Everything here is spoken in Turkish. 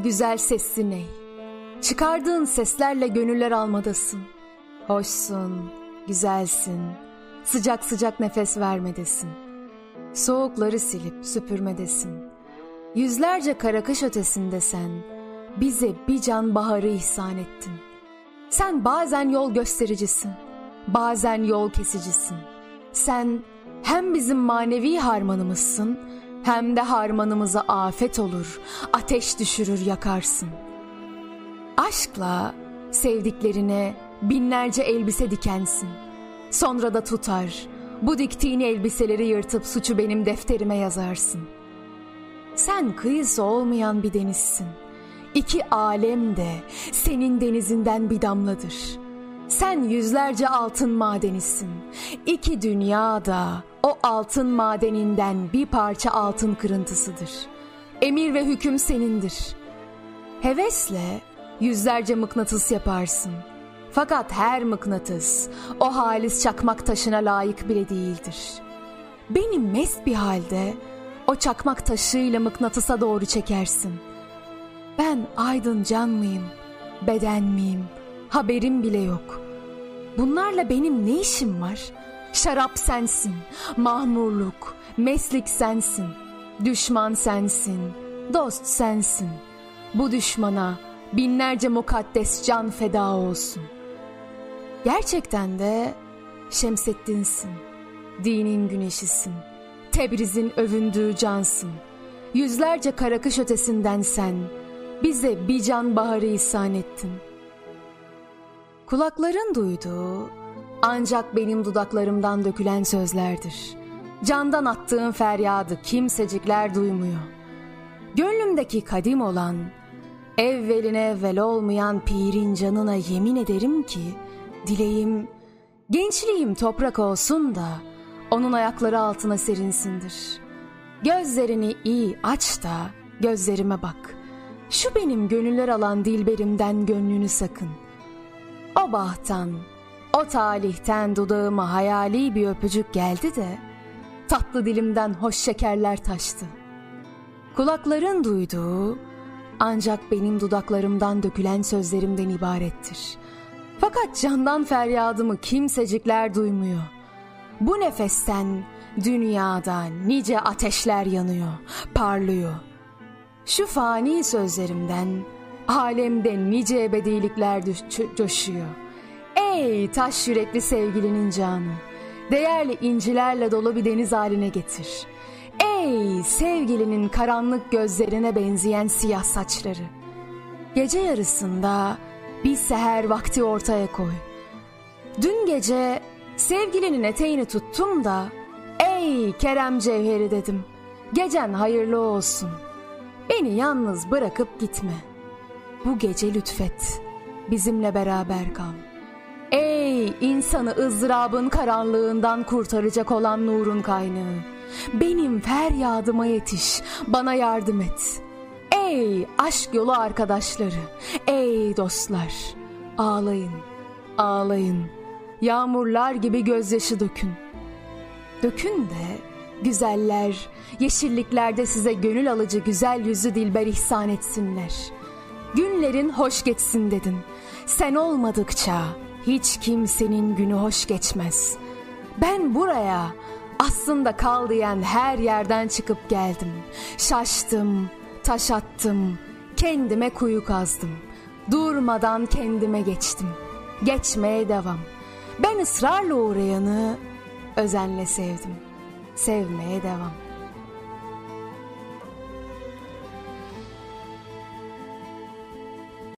Ey güzel sesli ney. Çıkardığın seslerle gönüller almadasın. Hoşsun, güzelsin, sıcak sıcak nefes vermedesin. Soğukları silip süpürmedesin. Yüzlerce kara kış ötesinde sen, bize bir can baharı ihsan ettin. Sen bazen yol göstericisin, bazen yol kesicisin. Sen hem bizim manevi harmanımızsın, hem de harmanımıza afet olur, ateş düşürür yakarsın. Aşkla sevdiklerine binlerce elbise dikensin. Sonra da tutar, bu diktiğin elbiseleri yırtıp suçu benim defterime yazarsın. Sen kıyısı olmayan bir denizsin. İki alem de senin denizinden bir damladır. Sen yüzlerce altın madenisin. İki dünya da o altın madeninden bir parça altın kırıntısıdır. Emir ve hüküm senindir. Hevesle yüzlerce mıknatıs yaparsın. Fakat her mıknatıs o halis çakmak taşına layık bile değildir. Beni mest bir halde o çakmak taşıyla mıknatısa doğru çekersin. Ben aydın can mıyım, beden miyim, haberim bile yok. Bunlarla benim ne işim var? Şarap sensin, mahmurluk, meslik sensin, düşman sensin, dost sensin. Bu düşmana binlerce mukaddes can feda olsun. Gerçekten de Şemseddin'sin, dinin güneşisin, Tebriz'in övündüğü cansın. Yüzlerce karakış ötesinden sen, bize bir can baharı ihsan ettin. Kulakların duyduğu ancak benim dudaklarımdan dökülen sözlerdir. Candan attığım feryadı kimsecikler duymuyor. Gönlümdeki kadim olan, evveline evvel olmayan pirin canına yemin ederim ki, dileğim, gençliğim toprak olsun da, onun ayakları altına serinsindir. Gözlerini iyi aç da, gözlerime bak. Şu benim gönüller alan dilberimden gönlünü sakın. O bahttan, o talihten dudağıma hayali bir öpücük geldi de, tatlı dilimden hoş şekerler taştı. Kulakların duyduğu, ancak benim dudaklarımdan dökülen sözlerimden ibarettir. Fakat candan feryadımı kimsecikler duymuyor. Bu nefesten dünyada nice ateşler yanıyor, parlıyor. Şu fani sözlerimden alemde nice ebedilikler coşuyor. Ey taş yürekli sevgilinin canı, değerli incilerle dolu bir deniz haline getir. Ey sevgilinin karanlık gözlerine benzeyen siyah saçları. Gece yarısında bir seher vakti ortaya koy. Dün gece sevgilinin eteğini tuttum da ey Kerem Cevheri dedim. Gecen hayırlı olsun. Beni yalnız bırakıp gitme. Bu gece lütfet. Bizimle beraber kal. Ey insanı ızdırabın karanlığından kurtaracak olan nurun kaynağı. Benim feryadıma yetiş, bana yardım et. Ey aşk yolu arkadaşları, ey dostlar, ağlayın, ağlayın. Yağmurlar gibi gözyaşı dökün. Dökün de güzeller, yeşilliklerde size gönül alıcı güzel yüzü dilber ihsan etsinler. Günlerin hoş geçsin dedim. Sen olmadıkça hiç kimsenin günü hoş geçmez. Ben buraya aslında kal diyen her yerden çıkıp geldim. Şaştım, taş attım, kendime kuyu kazdım. Durmadan kendime geçtim. Geçmeye devam. Ben ısrarla uğrayanı özenle sevdim. Sevmeye devam.